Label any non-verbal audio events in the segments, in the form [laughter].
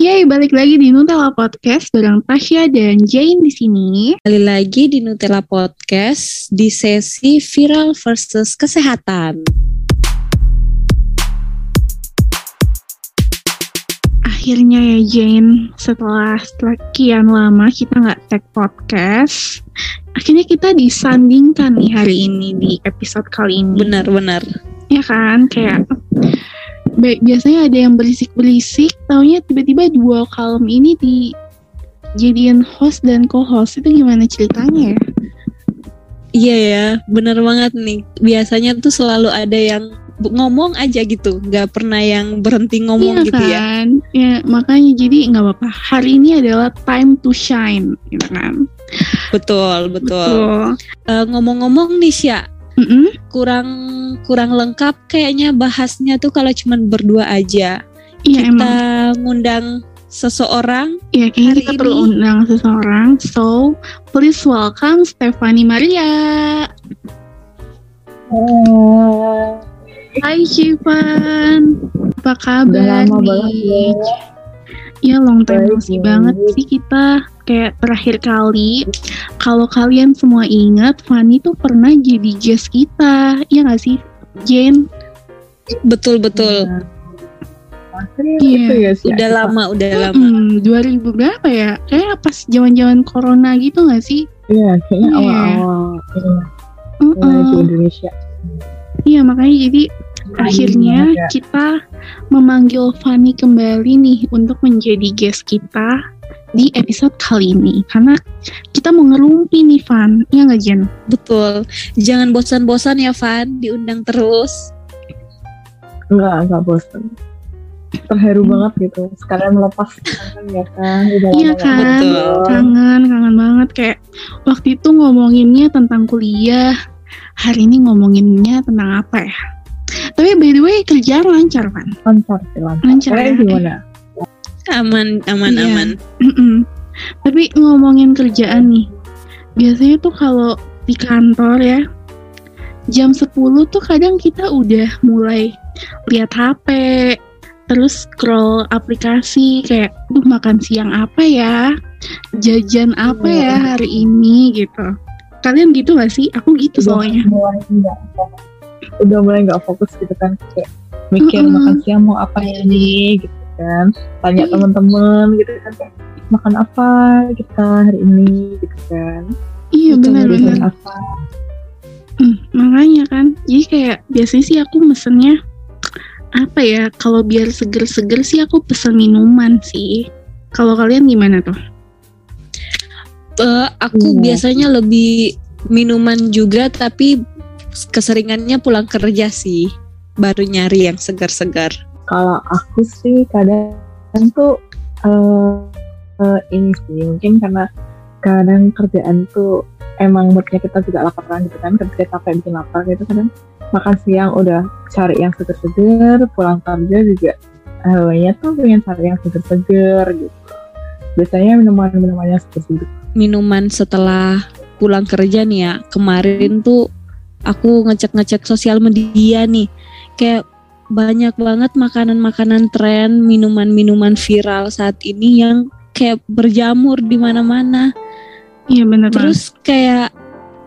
Yeay, balik lagi di Nutella Podcast bareng Tasya dan Jane di sini. Kali lagi di Nutella Podcast di sesi viral versus kesehatan. Akhirnya ya Jane, setelah sekian lama kita nggak tag podcast, akhirnya kita disandingkan nih hari ini di episode kali ini. Benar-benar. Ya kan, kayak biasanya ada yang berisik-berisik, taunya tiba-tiba dua kalem ini dijadiin host dan co-host itu gimana ceritanya ya? Iya ya, benar banget nih. Biasanya tuh selalu ada yang ngomong aja gitu, nggak pernah yang berhenti ngomong iya gitu ya. kan? ya. makanya jadi nggak apa-apa. Hari ini adalah time to shine, gitu kan? Betul, betul. Betul. Eh, ngomong-ngomong nih Sya, Mm-mm. kurang kurang lengkap kayaknya bahasnya tuh kalau cuman berdua aja. Iya Kita emang. ngundang seseorang Iya kayaknya hari kita ini- perlu undang seseorang. So please welcome Stephanie Maria. Hai Shivan, apa kabar lama nih? banget Ya long time no Baik, see baik. banget sih kita kayak terakhir kali. Kalau kalian semua ingat, Fanny tuh pernah jadi guest kita, ya nggak sih, Jane? betul-betul Akhirnya Iya. itu ya sih. udah lama, udah lama. Hmm, 2000 berapa ya? Kayak pas zaman-zaman corona gitu nggak sih? Iya, kayaknya Iya. awal-awal ini mulai di. Indonesia. Iya makanya jadi akhirnya Iya. kita memanggil Fanny kembali nih untuk menjadi guest kita di episode kali ini karena kita mau ngerumpi nih Van, ya nggak Jen? Betul. Jangan bosan-bosan ya Van, diundang terus. Enggak, enggak bosan. Terharu Hmm. banget gitu. Sekalian melepas kangen ya kan. Udah Iya nggak kan? Kangen, kangen banget kayak waktu itu ngomonginnya tentang kuliah, hari ini ngomonginnya tentang apa ya? Tapi by the way kerjaan lancar Van. Lancar sih, lancar. Lancar ya? gimana? Aman, aman, Iya. aman. Mm-mm. Tapi ngomongin kerjaan nih, biasanya tuh kalau di kantor ya, jam 10 tuh kadang kita udah mulai lihat HP, terus scroll aplikasi kayak, duh makan siang apa ya, jajan apa ya Iya. hari ini gitu. Kalian gitu gak sih? Aku gitu Udah soalnya. mulai fokus. Udah mulai nggak fokus gitu kan. Kayak mikir Mm-mm. makan siang mau apa ini gitu kan. Tanya teman-teman gitu kan. Makan apa kita hari ini gitu kan. Iya benar-benar. Makan apa. Hmm, makanya kan, jadi kayak biasanya sih aku mesennya apa ya? Kalau biar seger-seger sih aku pesen minuman sih. Kalau kalian gimana tuh? Eh, aku Iya. biasanya lebih minuman juga, tapi keseringannya pulang kerja sih. Baru nyari yang segar-segar. Kalau aku sih kadang tuh eh eh, ini sih mungkin karena kadang kerjaan tuh emang moodnya kita juga laparan gitu kan kerja capek bikin lapar gitu kadang makan siang udah cari yang seger-seger pulang kerja juga hawanya tuh pengen cari yang seger-seger gitu biasanya minuman-minuman yang seger-seger Minuman setelah pulang kerja nih ya. Kemarin tuh aku ngecek-ngecek sosial media nih. Kayak banyak banget makanan-makanan tren, minuman-minuman viral saat ini yang kayak berjamur di mana-mana. Iya benar banget. Terus kayak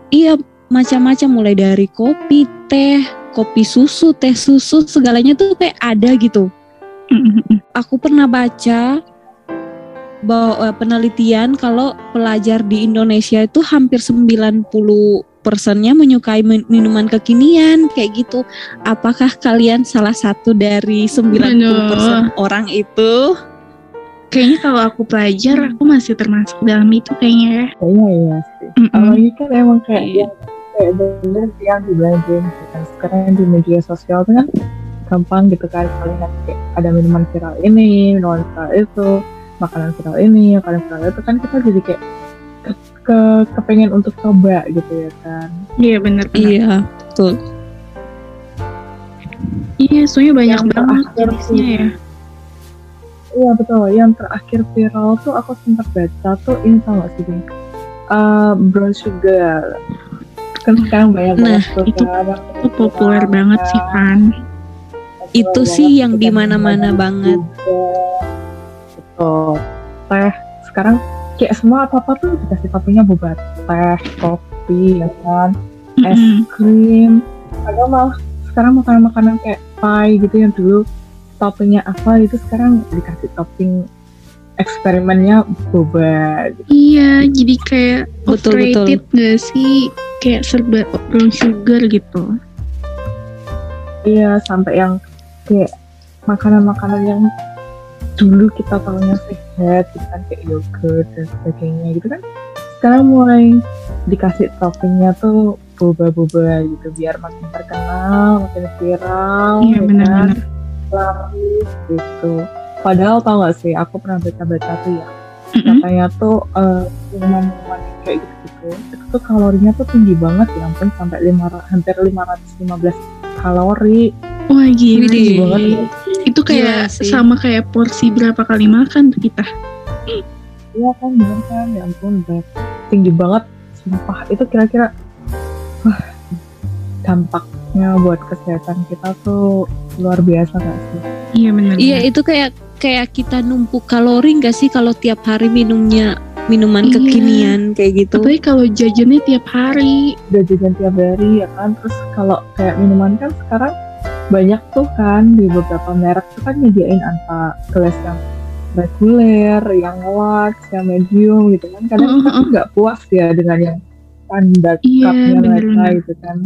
iya macam-macam mulai dari kopi, teh, kopi susu, teh susu, segalanya tuh kayak ada gitu. Aku pernah baca bahwa eh, penelitian kalau pelajar di Indonesia itu hampir 90 persennya menyukai min- minuman kekinian kayak gitu. Apakah kalian salah satu dari 90% orang itu? Kayaknya kalau aku pelajar, aku masih termasuk dalam itu kayaknya ya. kayaknya iya sih Mm-mm. apalagi kan emang kayak Iya. yang kayak bener sih yang dibelanjain kan sekarang di media sosial tuh kan gampang gitu kan melihat kayak ada minuman viral ini minuman viral itu makanan viral ini makanan viral itu kan kita jadi kayak ke, ke kepengen untuk coba gitu ya kan Iya benar. Iya, betul. Iya, soalnya banyak Yang banget jenisnya ya. iya betul yang terakhir viral tuh aku sempat baca tuh ini tau gak sih? Eh, brown sugar kan sekarang banyak Nah, banget itu- kan Itu populer banget sih kan. Itu sih yang di mana-mana banget. Betul. sekarang kayak semua apa apa tuh dikasih toppingnya boba teh kopi ya kan es krim ada malah sekarang makanan-makanan kayak pie gitu yang dulu toppingnya apa itu sekarang dikasih topping eksperimennya boba gitu. Iya, jadi kayak Betul, overrated gak sih? Kayak serba brown sugar gitu. iya sampai yang kayak makanan-makanan yang dulu kita tahunya sehat gitu kan kayak yogurt dan sebagainya gitu kan sekarang mulai dikasih toppingnya tuh boba-boba gitu biar makin terkenal makin viral Iya, ya kan? benar-benar. laris gitu padahal tau gak sih aku pernah baca-baca tuh ya katanya tuh eh, minuman-minuman kayak gitu-gitu itu tuh kalorinya tuh tinggi banget ya ampun sampai lima, hampir 515 kalori Wah gila. Ya. Itu kayak Gila sama kayak porsi berapa kali makan tuh kita. iya kan bener kan ya ampun berat. tinggi banget sumpah itu kira-kira wah dampaknya buat kesehatan kita tuh luar biasa gak sih Iya benar. Iya itu kayak kayak kita numpuk kalori nggak sih kalau tiap hari minumnya minuman Iya. kekinian kayak gitu? Apalagi kalau jajannya tiap hari. udah jajan tiap hari ya kan terus kalau kayak minuman kan sekarang banyak tuh kan di beberapa merek tuh kan nyediain antara gelas yang reguler, yang large, yang medium gitu kan kadang kita tuh nggak puas ya dengan yang standar Iya, cupnya mereka gitu kan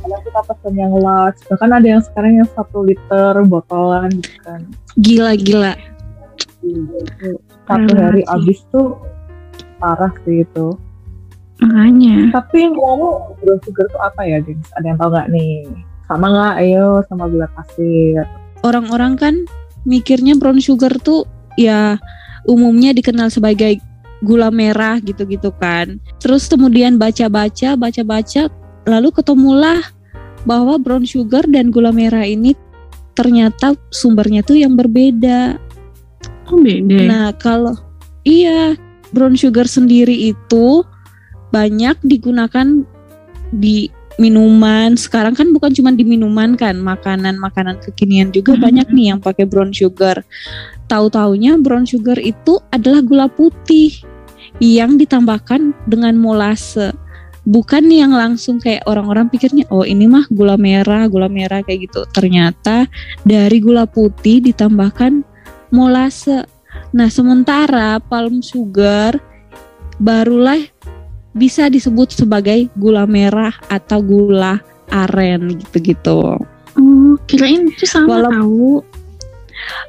kadang kita pesen yang large bahkan ada yang sekarang yang satu liter botolan gitu kan Gila gila. Satu hari habis tuh parah sih itu Makanya. Tapi yang kamu brown sugar tuh apa ya, gengs? Ada yang tahu nggak nih? Sama nggak? Ayo, sama gula pasir. Orang-orang kan mikirnya brown sugar tuh ya umumnya dikenal sebagai gula merah gitu-gitu kan. Terus kemudian baca-baca, baca-baca, lalu ketemulah bahwa brown sugar dan gula merah ini ternyata sumbernya tuh yang berbeda. Oh beda. Nah, kalau iya brown sugar sendiri itu banyak digunakan di minuman. Sekarang kan bukan cuma di minuman kan, makanan-makanan kekinian juga Mhm. banyak nih yang pakai brown sugar. Tahu-taunya brown sugar itu adalah gula putih yang ditambahkan dengan molase. Bukan yang langsung kayak orang-orang pikirnya, oh ini mah gula merah, gula merah kayak gitu. Ternyata dari gula putih ditambahkan molase. Nah, sementara palm sugar barulah bisa disebut sebagai gula merah atau gula aren gitu-gitu. oh kirain itu sama Walau- tahu.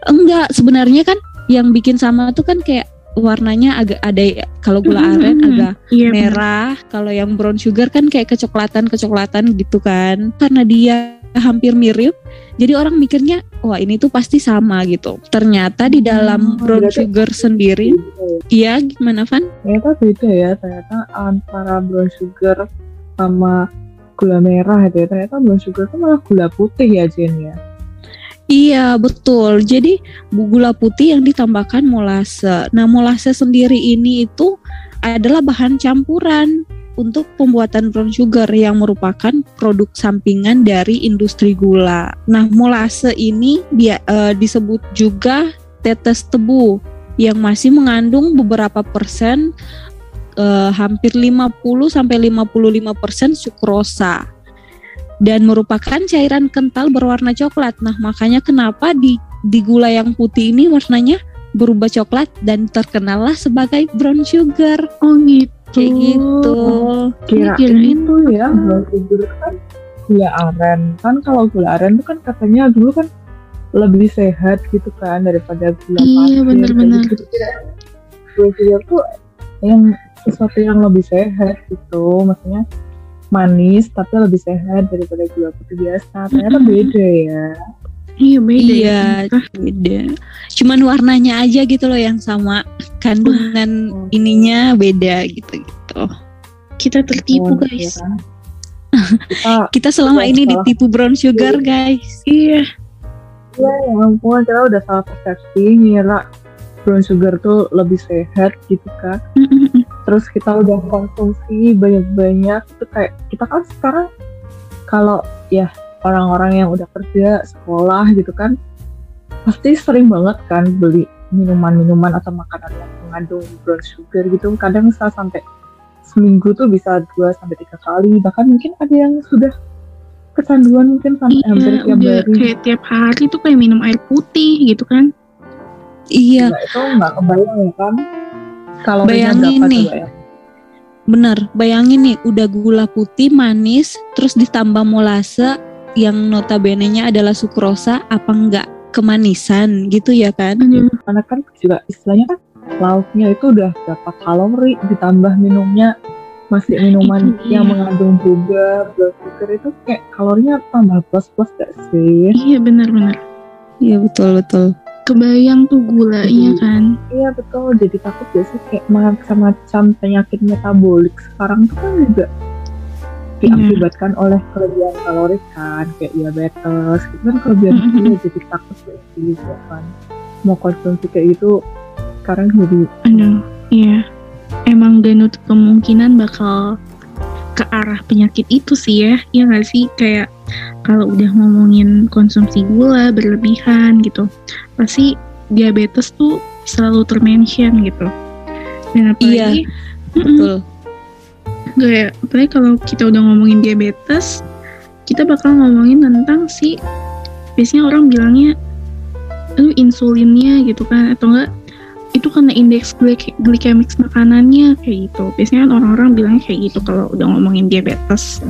Enggak, sebenarnya kan yang bikin sama tuh kan kayak warnanya agak ada kalau gula Mhm, aren mhm. agak Iya benar. merah, kalau yang brown sugar kan kayak kecoklatan-kecoklatan gitu kan. Karena dia hampir mirip, jadi orang mikirnya wah ini tuh pasti sama gitu. Ternyata di dalam Oh, brown sugar sendiri, iya gimana Van? Ternyata beda ya, ternyata antara brown sugar sama gula merah gitu ya. Ternyata brown sugar itu malah gula putih ya, Jen ya. Iya betul. Jadi gula putih yang ditambahkan molase. Nah molase sendiri ini itu adalah bahan campuran untuk pembuatan brown sugar yang merupakan produk sampingan dari industri gula. Nah molase ini dia eh, disebut juga tetes tebu yang masih mengandung beberapa persen eh, hampir 50 sampai 55 persen sukrosa dan merupakan cairan kental berwarna coklat. Nah, makanya kenapa di di gula yang putih ini warnanya berubah coklat dan terkenallah sebagai brown sugar Oh gitu. Kayak gitu. Kira Kirain itu ya, brown sugar itu kan gula aren. Kan kalau gula aren itu kan katanya dulu kan lebih sehat gitu kan daripada gula Iya, pasir. bener-bener. Jadi kira brown sugar tuh yang sesuatu yang lebih sehat gitu. Maksudnya manis tapi lebih sehat daripada gula putih biasa. Ternyata Mm-mm. beda ya. Iya beda. Iya, ya, ternyata. beda. Cuman warnanya aja gitu loh yang sama, kandungan Hmm. ininya beda gitu-gitu. Kita tertipu Oh, guys. ya? Kita [laughs] Kita selama Iya, ini salah. ditipu brown sugar, guys. Iya. Ya, ya ampun, kita udah salah persepsi ngira brown sugar tuh lebih sehat gitu kan. Terus kita udah konsumsi banyak-banyak itu kayak kita kan sekarang kalau ya orang-orang yang udah kerja, sekolah gitu kan pasti sering banget kan beli minuman-minuman atau makanan yang mengandung brown sugar gitu kadang bisa sampai seminggu tuh bisa dua sampai tiga kali bahkan mungkin ada yang sudah kecanduan mungkin sampai hampir Iya, tiap udah hari kayak tiap hari tuh kayak minum air putih gitu kan. Iya, Nah, itu nggak kebayang ya kan kalau Bayangin nih. ya bener. Bayangin nih, udah gula putih manis, terus ditambah molase yang notabene-nya adalah sukrosa, apa enggak kemanisan gitu ya kan? Aduh, karena kan juga istilahnya kan lauknya itu udah berapa kalori ditambah minumnya masih minuman Itu dia. yang mengandung juga blood sugar itu kayak kalorinya tambah plus plus gak sih iya benar-benar. Iya betul betul. Kebayang tuh gulanya Hmm. kan. iya betul jadi takut gak sih kayak macam-macam penyakit metabolik sekarang tuh kan juga diakibatkan oleh kelebihan kalori kan kayak diabetes gitu kan kelebihan Mhm. gula jadi takut gitu kan mau konsumsi kayak gitu sekarang jadi Aduh, iya. Emang gak nutup kemungkinan bakal ke arah penyakit itu sih ya. Iya gak sih? Kayak kalau udah ngomongin konsumsi gula berlebihan gitu. Pasti diabetes tuh selalu termention gitu. Dan apalagi Mm-mm. Betul. Kayak apalagi kalau kita udah ngomongin diabetes kita bakal ngomongin tentang si biasanya orang bilangnya lu insulinnya gitu kan atau enggak itu karena indeks glik glikemik makanannya kayak gitu. Biasanya kan orang-orang bilangnya kayak gitu kalau udah ngomongin diabetes.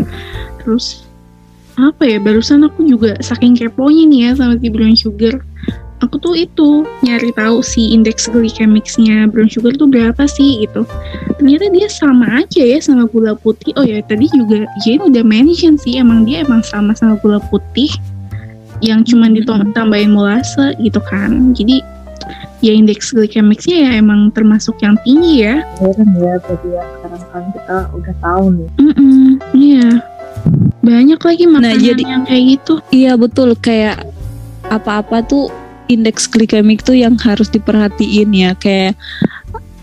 Terus apa ya barusan aku juga saking keponya nih ya sama si brown sugar aku tuh itu nyari tahu si indeks glikemiknya brown sugar tuh berapa sih gitu. Ternyata dia sama aja ya sama gula putih. Oh ya tadi juga Jane udah mention sih emang dia emang sama sama gula putih yang cuman ditambahin molase gitu kan. Jadi ya indeks glikemiknya ya emang termasuk yang tinggi ya. Ya kan ya berarti ya sekarang kan kita udah tahu nih. Mm-mm, iya. Banyak lagi makanan jadi- yang kayak gitu. Iya betul. Kayak apa-apa tuh indeks glikemik tuh yang harus diperhatiin ya kayak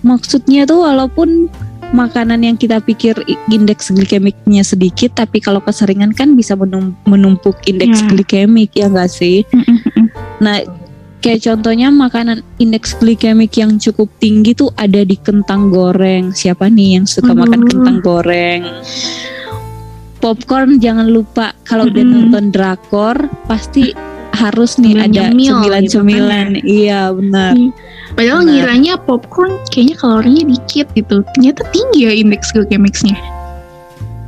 maksudnya tuh walaupun makanan yang kita pikir indeks glikemiknya sedikit tapi kalau keseringan kan bisa menum- menumpuk indeks Ya. glikemik ya enggak sih? Mm-mm-mm. Nah, kayak contohnya makanan indeks glikemik yang cukup tinggi tuh ada di kentang goreng. Siapa nih yang suka Aduh. makan kentang goreng? Popcorn jangan lupa kalau udah Mm-mm. nonton drakor pasti harus nih ada nyemil cemilan gitu kan. cemilan. Iya benar. padahal Benar. ngiranya popcorn kayaknya kalorinya dikit gitu. Ternyata tinggi ya indeks glikemiknya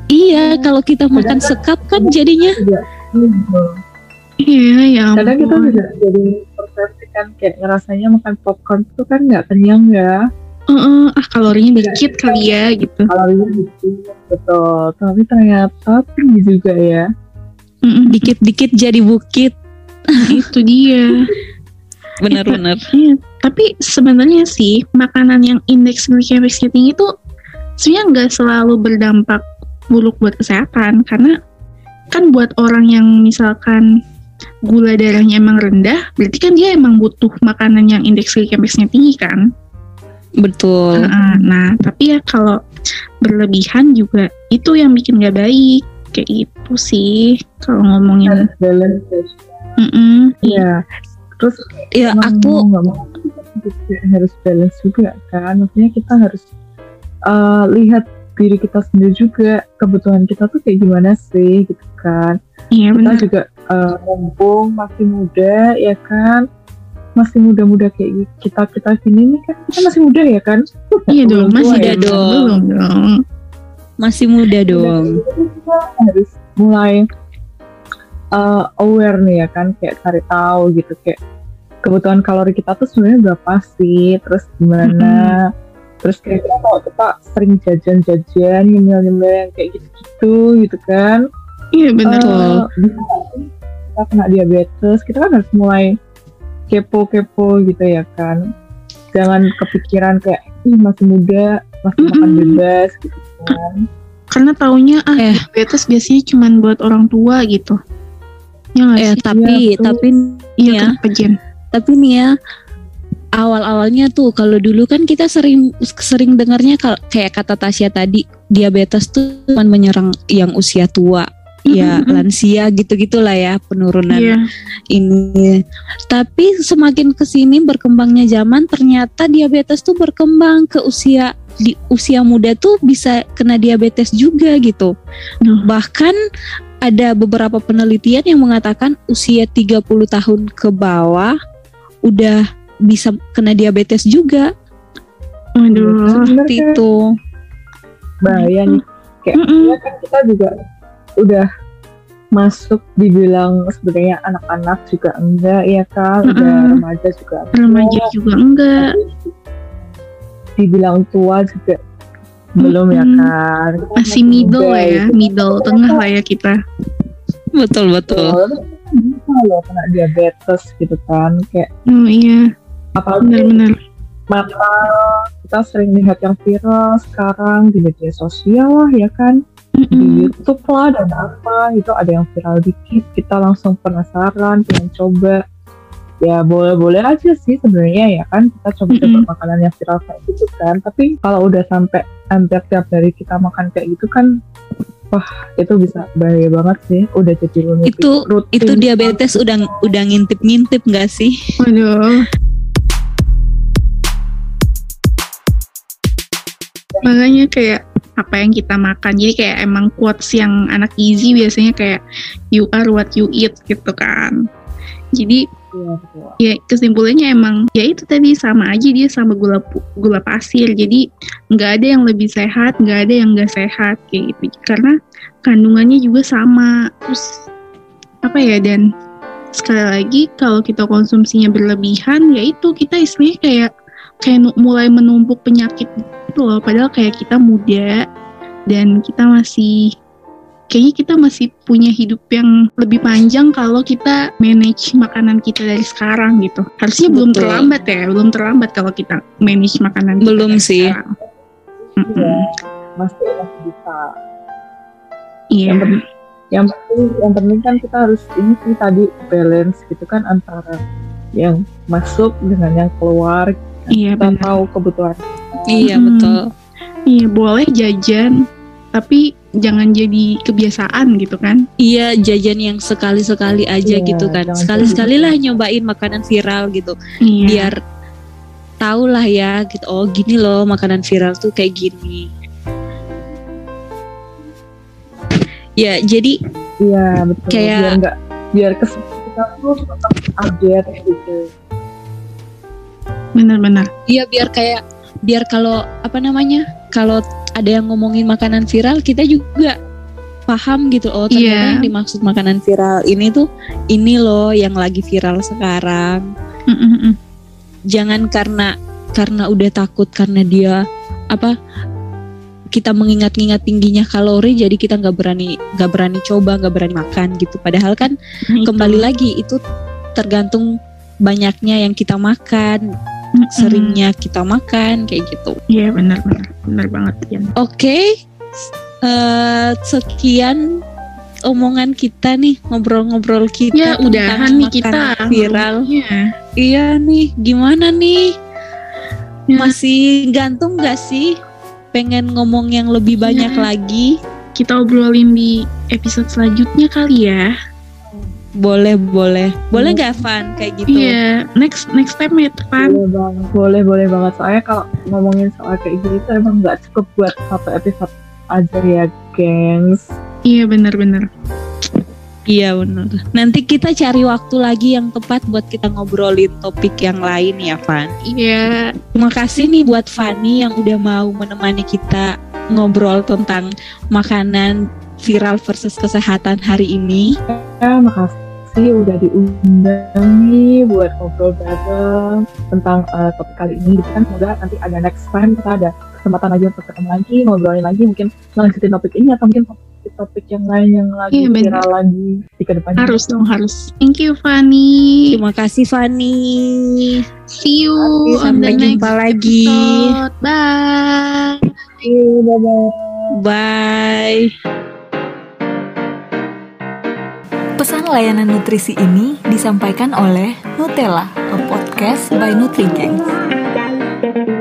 Iya kalau kita makan Kadang- sekap kan jadinya gitu. iya ya kadang kita juga jadi persepsi kan kayak ngerasanya makan popcorn itu kan nggak kenyang ya. Heeh, ah kalorinya dikit kali ya gitu. Kalorinya dikit betul. Tapi ternyata tinggi juga ya. Mm-mm, dikit-dikit jadi bukit. [laughs] itu dia Benar-benar. Iya, tapi sebenarnya sih makanan yang indeks glikemiknya tinggi itu sebenarnya nggak selalu berdampak buruk buat kesehatan karena kan buat orang yang misalkan gula darahnya emang rendah, berarti kan dia emang butuh makanan yang indeks glikemiknya tinggi kan. Betul. Heeh, Nah, tapi ya kalau berlebihan juga itu yang bikin nggak baik kayak gitu sih kalau ngomongin. harus balance ya Iya. terus Ya aku mau nggak mau juga harus balance juga kan maksudnya kita harus uh, lihat diri kita sendiri juga kebutuhan kita tuh kayak gimana sih gitu kan Iya kita benar. juga uh, mumpung masih muda ya kan masih muda-muda kayak kita kita gini nih kan kita masih muda ya kan Iya dong, masih tua ya dong. Belum dong. masih muda dong. Kita harus mulai uh, aware nih ya kan kayak cari tahu gitu kayak kebutuhan kalori kita tuh sebenarnya berapa sih terus gimana terus kayak kita kalau kita sering jajan-jajan nyemil-nyemil yang kayak gitu-gitu gitu kan Iya benar. Bisa nggak sih kita kena diabetes kita kan harus mulai kepo-kepo gitu ya kan jangan kepikiran kayak ih masih muda masih makan Mm-mm. bebas gitu kan Karena taunya ah Eh. diabetes biasanya cuma buat orang tua gitu. Ya Eh sih? tapi betul. tapi Iya ya. kenapa Jen? tapi nih ya awal-awalnya tuh kalau dulu kan kita sering sering dengarnya kayak kata Tasya tadi diabetes tuh cuma menyerang yang usia tua ya lansia gitu-gitulah ya penurunan Iya. ini. Tapi semakin ke sini berkembangnya zaman ternyata diabetes tuh berkembang ke usia di usia muda tuh bisa kena diabetes juga gitu. Duh. Bahkan ada beberapa penelitian yang mengatakan usia 30 tahun ke bawah udah bisa kena diabetes juga Waduh. seperti Sebenarnya itu. bahaya nih. Kayak Mm-mm. ya kan kita juga udah masuk dibilang sebenarnya anak-anak juga enggak ya kan, udah Mm-mm. remaja juga. Remaja juga enggak. Dibilang tua juga belum ya kan. Kita Masih middle lah ya, middle tengah lah ya kita. Betul betul. Bisa loh kena diabetes gitu kan kayak Oh iya, apalagi benar-benar. mata kita sering lihat yang viral sekarang di media sosial lah ya kan di Mm-mm. YouTube lah dan apa itu ada yang viral dikit kita langsung penasaran pengen coba ya boleh-boleh aja sih sebenarnya ya kan kita coba-coba Mm-mm. makanan yang viral kayak gitu kan tapi kalau udah sampai hampir tiap hari kita makan kayak gitu kan wah itu bisa bahaya banget sih udah jadi rutin Itu- rutin. Itu diabetes udah udah ngintip-ngintip nggak sih? Waduh. Makanya kayak apa yang kita makan. Jadi kayak emang quotes yang anak gizi biasanya kayak you are what you eat gitu kan. Jadi betul. ya kesimpulannya emang ya itu tadi sama aja dia sama gula gula pasir. Jadi nggak ada yang lebih sehat, nggak ada yang nggak sehat kayak gitu. Karena kandungannya juga sama. Terus apa ya dan sekali lagi kalau kita konsumsinya berlebihan ya itu kita istilahnya kayak kayak mulai menumpuk penyakit gitu loh padahal kayak kita muda dan kita masih kayaknya kita masih punya hidup yang lebih panjang kalau kita manage makanan kita dari sekarang gitu harusnya belum Betul. terlambat ya belum terlambat kalau kita manage makanan kita Belum dari sih. sekarang. Mm-mm. Iya, masih masih bisa iya yang penting yang penting yang penting kan kita harus ini sih tadi balance gitu kan antara yang masuk dengan yang keluar iya kita benar tahu kebutuhan Iya Mm-mm. betul. iya boleh jajan tapi jangan jadi kebiasaan gitu kan Iya jajan yang sekali-sekali aja Iya, gitu kan. Sekali-sekali gitu. lah nyobain makanan viral gitu. iya Biar tahu lah ya gitu. Oh gini loh makanan viral tuh kayak gini. Ya jadi iya betul Kayak- biar enggak biar kes- kita tuh tetap update gitu benar-benar Iya biar kayak biar kalau apa namanya kalau ada yang ngomongin makanan viral kita juga paham gitu oh ternyata Iya. yang dimaksud makanan viral ini tuh ini loh yang lagi viral sekarang Mm-mm-mm. jangan karena karena udah takut karena dia apa kita mengingat-ingat tingginya kalori jadi kita nggak berani nggak berani coba nggak berani makan gitu padahal kan Nah, itu. kembali lagi itu tergantung banyaknya yang kita makan Mm-mm. seringnya kita makan kayak gitu iya benar-benar benar banget ya Oke, eh, sekian omongan kita nih ngobrol-ngobrol kita ya tentang udahan nih kita viral. Iya. Iya nih, gimana nih? Ya. Masih gantung gak sih? Pengen ngomong yang lebih banyak Iya. lagi? kita obrolin di episode selanjutnya kali ya Boleh, boleh, boleh nggak Van? Kayak gitu? iya next next time ya teman boleh banget boleh boleh banget. Soalnya kalau ngomongin soal kayak gitu itu emang nggak cukup buat satu episode aja ya gengs. Iya benar-benar Iya benar. Nanti kita cari waktu lagi yang tepat buat kita ngobrolin topik yang lain ya Van. iya. Terima kasih nih buat Fanny yang udah mau menemani kita ngobrol tentang makanan viral versus kesehatan hari ini. ya makasih udah diundang nih buat ngobrol bareng tentang eh, topik kali ini gitu kan semoga nanti ada next time kita ada kesempatan lagi untuk ketemu lagi ngobrolin lagi mungkin lanjutin topik ini atau mungkin topik-topik yang lain yang lagi bener. viral lagi di ke depannya harus dong harus thank you Fanny Terima kasih Fanny. see you Terima kasih, on the Sampai next jumpa lagi. episode bye Bye bye Bye. Pesan layanan nutrisi ini disampaikan oleh Nutella, a podcast by NutriGengs.